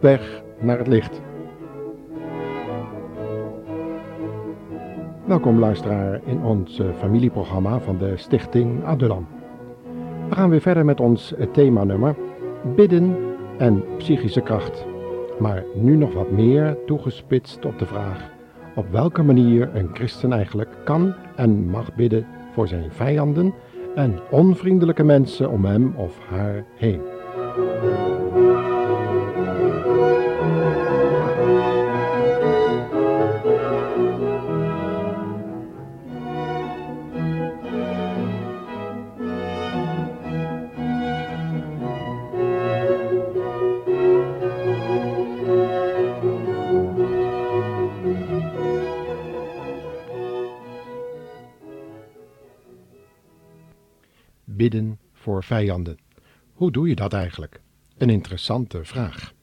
weg naar het licht. Welkom luisteraar in ons familieprogramma van de Stichting Adulam. We gaan weer verder met ons themanummer Bidden en psychische kracht. Maar nu nog wat meer toegespitst op de vraag op welke manier een christen eigenlijk kan en mag bidden voor zijn vijanden en onvriendelijke mensen om hem of haar heen. Bidden voor vijanden. Hoe doe je dat eigenlijk? Een interessante vraag.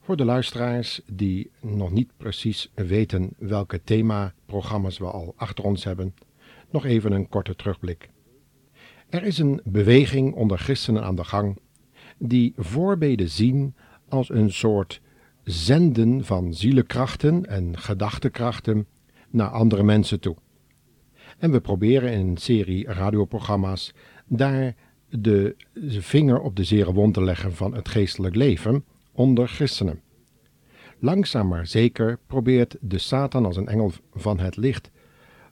Voor de luisteraars die nog niet precies weten welke themaprogramma's we al achter ons hebben, nog even een korte terugblik. Er is een beweging onder christenen aan de gang die voorbeden zien als een soort zenden van zielekrachten en gedachtekrachten naar andere mensen toe. En we proberen in een serie radioprogramma's daar de vinger op de zere wond te leggen van het geestelijk leven onder christenen. Langzaam maar zeker probeert de Satan als een engel van het licht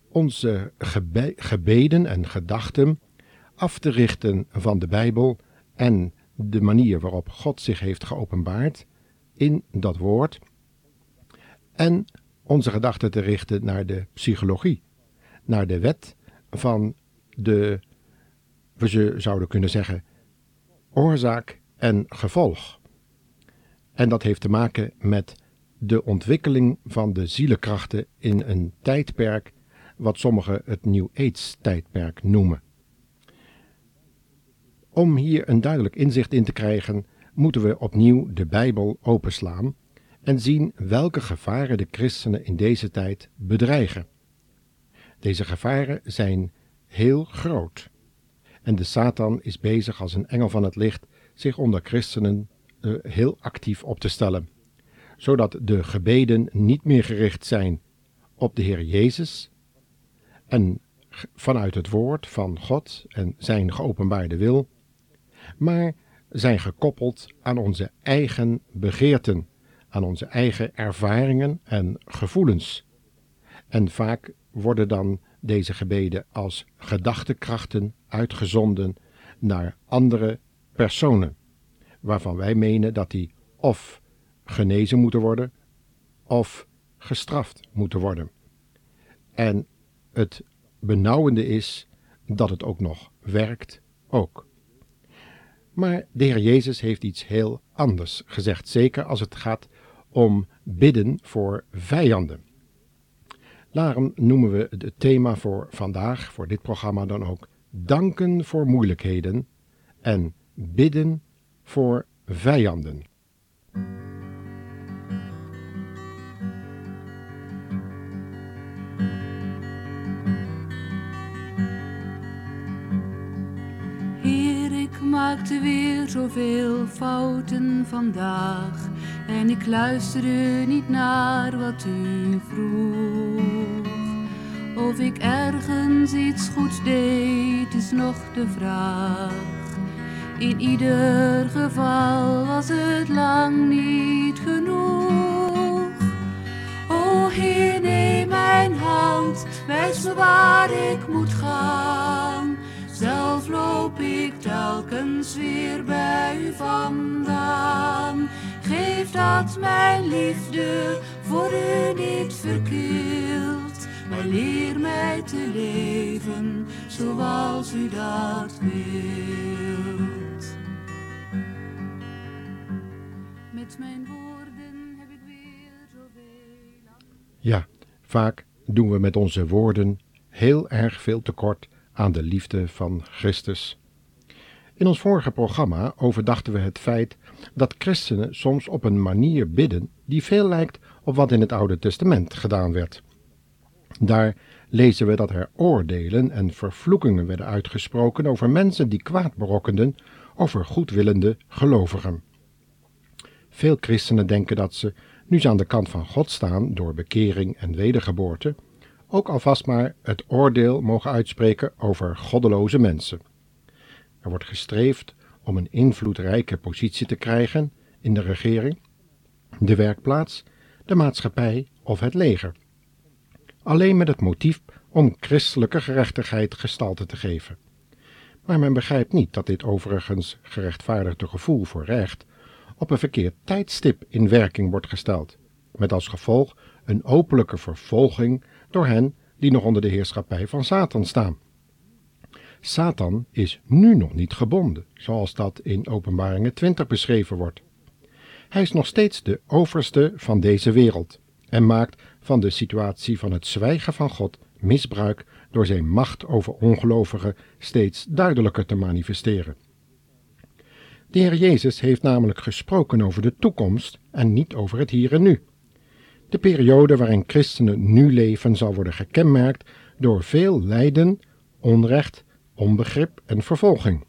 onze gebeden en gedachten af te richten van de Bijbel en de manier waarop God zich heeft geopenbaard in dat woord en onze gedachten te richten naar de psychologie naar de wet van de, we zouden kunnen zeggen, oorzaak en gevolg. En dat heeft te maken met de ontwikkeling van de zielenkrachten in een tijdperk wat sommigen het New Age tijdperk noemen. Om hier een duidelijk inzicht in te krijgen, moeten we opnieuw de Bijbel openslaan en zien welke gevaren de christenen in deze tijd bedreigen. Deze gevaren zijn heel groot. En de Satan is bezig als een engel van het licht zich onder christenen uh, heel actief op te stellen, zodat de gebeden niet meer gericht zijn op de Heer Jezus en vanuit het woord van God en zijn geopenbaarde wil, maar zijn gekoppeld aan onze eigen begeerten, aan onze eigen ervaringen en gevoelens. En vaak worden dan deze gebeden als gedachtekrachten uitgezonden naar andere personen, waarvan wij menen dat die of genezen moeten worden of gestraft moeten worden. En het benauwende is dat het ook nog werkt ook. Maar de Heer Jezus heeft iets heel anders gezegd, zeker als het gaat om bidden voor vijanden. Daarom noemen we het thema voor vandaag, voor dit programma dan ook, danken voor moeilijkheden en bidden voor vijanden. Ik maakte weer zoveel fouten vandaag en ik luisterde niet naar wat u vroeg. Of ik ergens iets goeds deed, is nog de vraag. In ieder geval was het lang niet genoeg. O Heer, neem mijn hand, wijs me waar ik moet gaan. Zelf loop ik telkens weer bij u vandaan. Geef dat mijn liefde voor u niet verkeerd, maar leer mij te leven zoals u dat wilt. Met mijn woorden heb ik weer zoveel. Ja, vaak doen we met onze woorden heel erg veel tekort aan de liefde van Christus. In ons vorige programma overdachten we het feit dat christenen soms op een manier bidden die veel lijkt op wat in het Oude Testament gedaan werd. Daar lezen we dat er oordelen en vervloekingen werden uitgesproken over mensen die kwaad berokkenden over goedwillende gelovigen. Veel christenen denken dat ze, nu ze aan de kant van God staan door bekering en wedergeboorte, ook alvast maar het oordeel mogen uitspreken over goddeloze mensen. Er wordt gestreefd om een invloedrijke positie te krijgen in de regering, de werkplaats, de maatschappij of het leger. Alleen met het motief om christelijke gerechtigheid gestalte te geven. Maar men begrijpt niet dat dit overigens gerechtvaardigde gevoel voor recht op een verkeerd tijdstip in werking wordt gesteld, met als gevolg een openlijke vervolging door hen die nog onder de heerschappij van Satan staan. Satan is nu nog niet gebonden, zoals dat in Openbaringen 20 beschreven wordt. Hij is nog steeds de overste van deze wereld en maakt van de situatie van het zwijgen van God misbruik door zijn macht over ongelovigen steeds duidelijker te manifesteren. De Heer Jezus heeft namelijk gesproken over de toekomst en niet over het hier en nu. De periode waarin christenen nu leven zal worden gekenmerkt door veel lijden, onrecht, onbegrip en vervolging.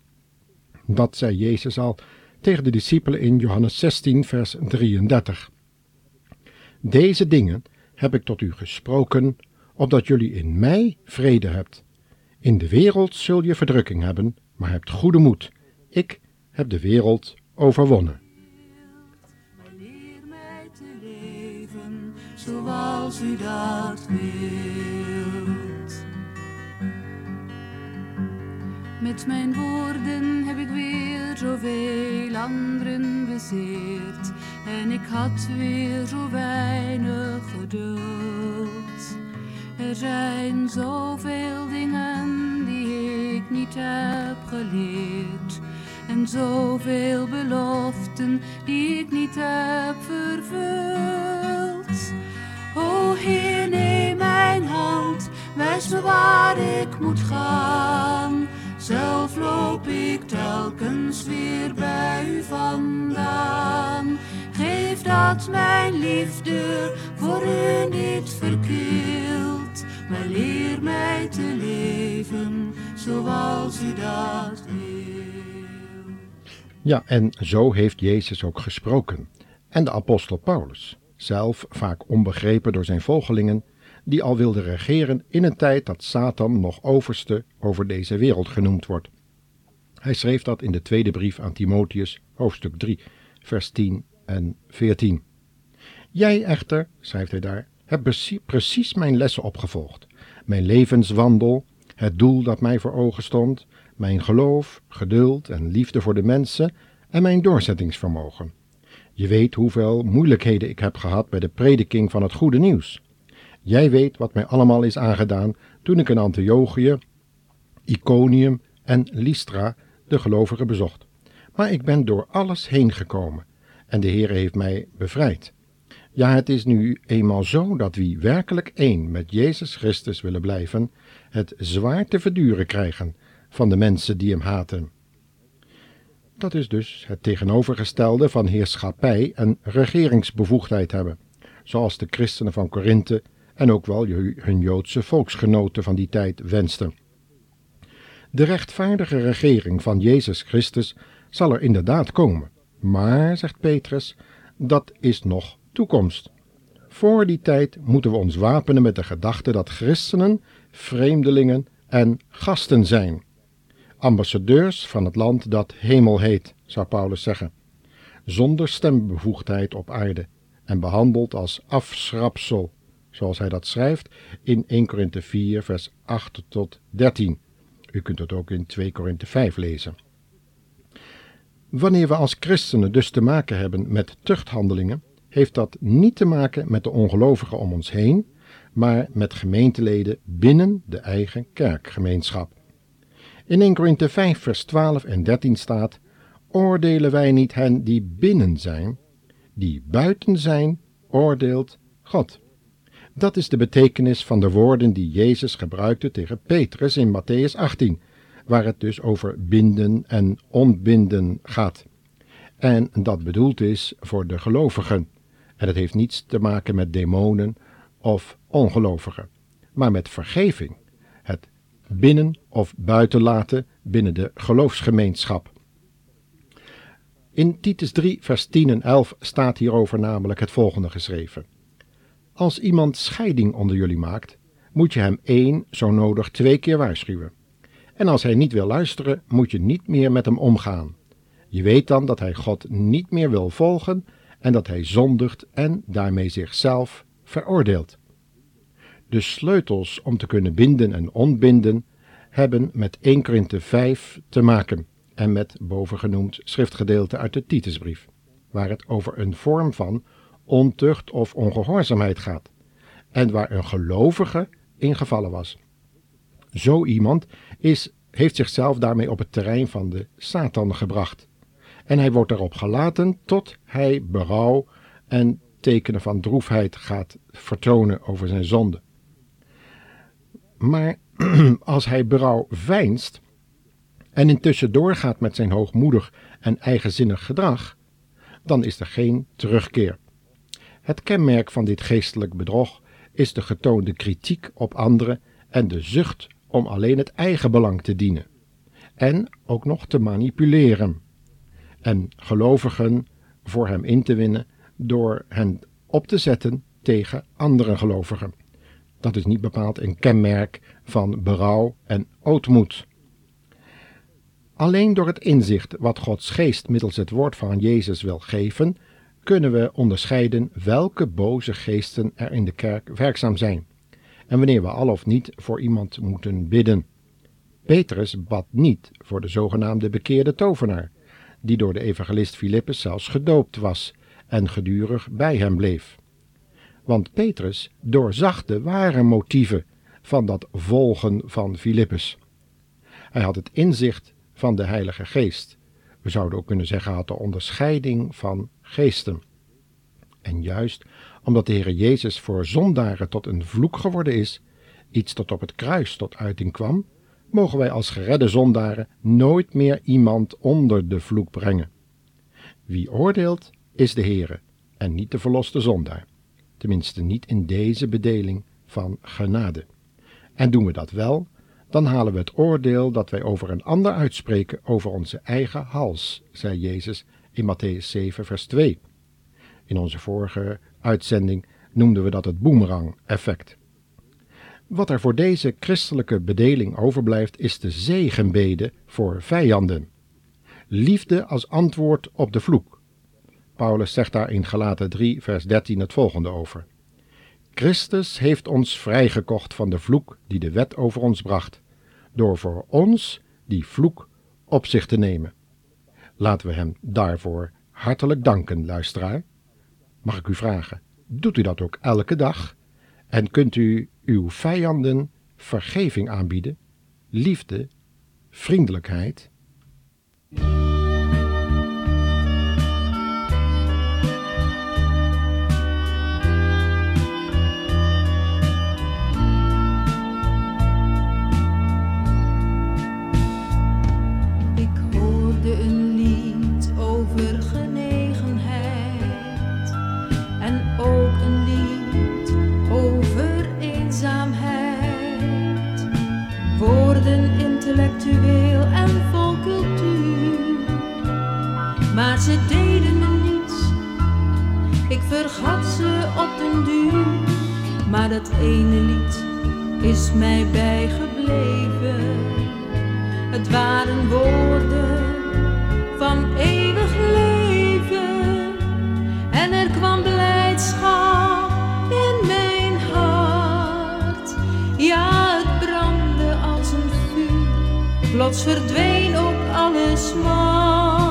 Dat zei Jezus al tegen de discipelen in Johannes 16, vers 33. Deze dingen heb ik tot u gesproken, opdat jullie in mij vrede hebt. In de wereld zul je verdrukking hebben, maar hebt goede moed. Ik heb de wereld overwonnen. Leer mij te leven zoals u dat wilt. Met mijn woorden heb ik weer zoveel anderen bezeerd. En ik had weer zo weinig geduld. Er zijn zoveel dingen die ik niet heb geleerd. En zoveel beloften die ik niet heb vervuld. O Heer, neem mijn hand, wijs me waar ik moet gaan. Zelf loop ik telkens weer bij u vandaan. Geef dat mijn liefde voor u niet verkeelt. Maar leer mij te leven zoals u dat wilt. Ja, en zo heeft Jezus ook gesproken. En de apostel Paulus, zelf vaak onbegrepen door zijn volgelingen, die al wilde regeren in een tijd dat Satan nog overste over deze wereld genoemd wordt. Hij schreef dat in de tweede brief aan Timotheus, hoofdstuk 3, vers 10 en 14. Jij echter, schrijft hij daar, hebt precies, mijn lessen opgevolgd, mijn levenswandel, het doel dat mij voor ogen stond, mijn geloof, geduld en liefde voor de mensen en mijn doorzettingsvermogen. Je weet hoeveel moeilijkheden ik heb gehad bij de prediking van het goede nieuws. Jij weet wat mij allemaal is aangedaan toen ik in Antiochië, Iconium en Lystra de gelovigen bezocht. Maar ik ben door alles heen gekomen en de Heer heeft mij bevrijd. Ja, het is nu eenmaal zo dat wie werkelijk één met Jezus Christus willen blijven, het zwaar te verduren krijgen van de mensen die hem haten. Dat is dus het tegenovergestelde van heerschappij en regeringsbevoegdheid hebben, zoals de christenen van Korinthe en ook wel hun Joodse volksgenoten van die tijd wensten. De rechtvaardige regering van Jezus Christus zal er inderdaad komen, maar, zegt Petrus, dat is nog toekomst. Voor die tijd moeten we ons wapenen met de gedachte dat christenen, vreemdelingen en gasten zijn. Ambassadeurs van het land dat hemel heet, zou Paulus zeggen, zonder stembevoegdheid op aarde en behandeld als afschrapsel, zoals hij dat schrijft in 1 Korinthe 4, vers 8 tot 13. U kunt het ook in 2 Korinthe 5 lezen. Wanneer we als christenen dus te maken hebben met tuchthandelingen, heeft dat niet te maken met de ongelovigen om ons heen, maar met gemeenteleden binnen de eigen kerkgemeenschap. In 1 Korinthe 5 vers 12 en 13 staat, oordelen wij niet hen die binnen zijn, die buiten zijn, oordeelt God. Dat is de betekenis van de woorden die Jezus gebruikte tegen Petrus in Matthäus 18, waar het dus over binden en ontbinden gaat. En dat bedoeld is voor de gelovigen. En het heeft niets te maken met demonen of ongelovigen, maar met vergeving, het binnen of buiten laten binnen de geloofsgemeenschap. In Titus 3, vers 10 en 11 staat hierover namelijk het volgende geschreven. Als iemand scheiding onder jullie maakt, moet je hem één, zo nodig twee keer waarschuwen. En als hij niet wil luisteren, moet je niet meer met hem omgaan. Je weet dan dat hij God niet meer wil volgen en dat hij zondigt en daarmee zichzelf veroordeelt. De sleutels om te kunnen binden en ontbinden hebben met 1 Korinthe 5 te maken en met bovengenoemd schriftgedeelte uit de Titusbrief, waar het over een vorm van ontucht of ongehoorzaamheid gaat en waar een gelovige in gevallen was. Zo iemand is, heeft zichzelf daarmee op het terrein van de Satan gebracht en hij wordt erop gelaten tot hij berouw en tekenen van droefheid gaat vertonen over zijn zonde. Maar als hij berouw veinst en intussen doorgaat met zijn hoogmoedig en eigenzinnig gedrag, dan is er geen terugkeer. Het kenmerk van dit geestelijk bedrog is de getoonde kritiek op anderen en de zucht om alleen het eigen belang te dienen. En ook nog te manipuleren. En gelovigen voor hem in te winnen door hen op te zetten tegen andere gelovigen. Dat is niet bepaald een kenmerk van berouw en ootmoed. Alleen door het inzicht wat Gods geest middels het woord van Jezus wil geven, kunnen we onderscheiden welke boze geesten er in de kerk werkzaam zijn en wanneer we al of niet voor iemand moeten bidden. Petrus bad niet voor de zogenaamde bekeerde tovenaar, die door de evangelist Filippus zelfs gedoopt was en gedurig bij hem bleef. Want Petrus doorzag de ware motieven van dat volgen van Filippus. Hij had het inzicht van de Heilige Geest. We zouden ook kunnen zeggen, had de onderscheiding van geesten. En juist omdat de Heer Jezus voor zondaren tot een vloek geworden is, iets dat op het kruis tot uiting kwam, mogen wij als geredde zondaren nooit meer iemand onder de vloek brengen. Wie oordeelt, is de Heere en niet de verloste zondaar. Tenminste niet in deze bedeling van genade. En doen we dat wel, dan halen we het oordeel dat wij over een ander uitspreken over onze eigen hals, zei Jezus in Matthäus 7, vers 2. In onze vorige uitzending noemden we dat het boemerang-effect. Wat er voor deze christelijke bedeling overblijft, is de zegenbede voor vijanden. Liefde als antwoord op de vloek. Paulus zegt daar in Galaten 3, vers 13 het volgende over. Christus heeft ons vrijgekocht van de vloek die de wet over ons bracht, door voor ons die vloek op zich te nemen. Laten we hem daarvoor hartelijk danken, luisteraar. Mag ik u vragen, doet u dat ook elke dag? En kunt u uw vijanden vergeving aanbieden, liefde, vriendelijkheid? Dat ene lied is mij bijgebleven. Het waren woorden van eeuwig leven en er kwam blijdschap in mijn hart. Ja, het brandde als een vuur, plots verdween ook alles maar.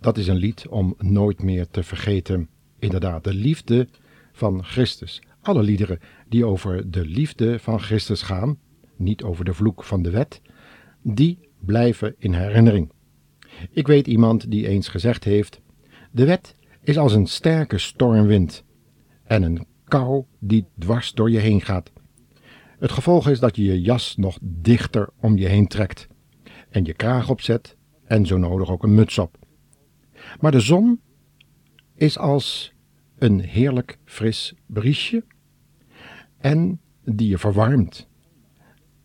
Dat is een lied om nooit meer te vergeten. Inderdaad, de liefde van Christus. Alle liederen die over de liefde van Christus gaan, niet over de vloek van de wet, die blijven in herinnering. Ik weet iemand die eens gezegd heeft: De wet is als een sterke stormwind en een kou die dwars door je heen gaat. Het gevolg is dat je je jas nog dichter om je heen trekt en je kraag opzet en zo nodig ook een muts op. Maar de zon is als een heerlijk fris briesje en die je verwarmt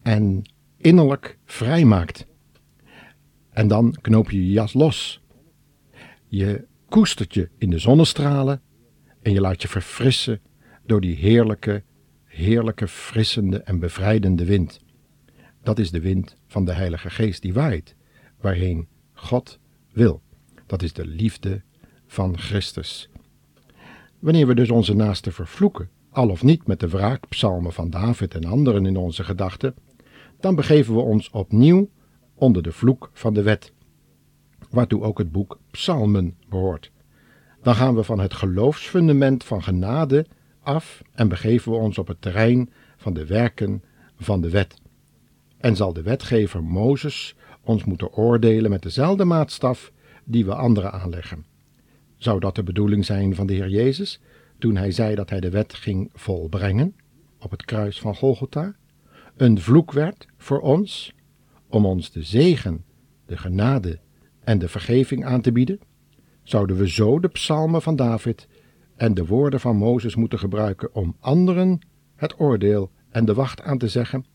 en innerlijk vrijmaakt. En dan knoop je je jas los. Je koestert je in de zonnestralen en je laat je verfrissen door die heerlijke, heerlijke, frissende en bevrijdende wind. Dat is de wind van de Heilige Geest die waait, waarheen God wil. Dat is de liefde van Christus. Wanneer we dus onze naasten vervloeken, al of niet met de wraakpsalmen van David en anderen in onze gedachten, dan begeven we ons opnieuw onder de vloek van de wet, waartoe ook het boek Psalmen behoort. Dan gaan we van het geloofsfundament van genade af en begeven we ons op het terrein van de werken van de wet. En zal de wetgever Mozes ons moeten oordelen met dezelfde maatstaf die we anderen aanleggen. Zou dat de bedoeling zijn van de Heer Jezus toen hij zei dat hij de wet ging volbrengen op het kruis van Golgotha? Een vloek werd voor ons om ons de zegen, de genade en de vergeving aan te bieden? Zouden we zo de psalmen van David en de woorden van Mozes moeten gebruiken om anderen het oordeel en de wacht aan te zeggen?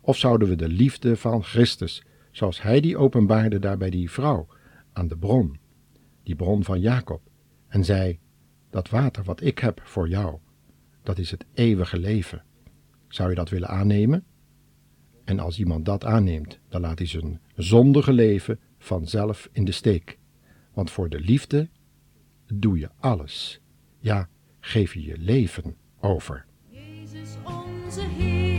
Of zouden we de liefde van Christus, zoals hij die openbaarde daar bij die vrouw aan de bron, die bron van Jacob, en zei: Dat water wat ik heb voor jou, dat is het eeuwige leven. Zou je dat willen aannemen? En als iemand dat aanneemt, dan laat hij zijn zondige leven vanzelf in de steek. Want voor de liefde doe je alles. Ja, geef je je leven over. Jezus onze Heer.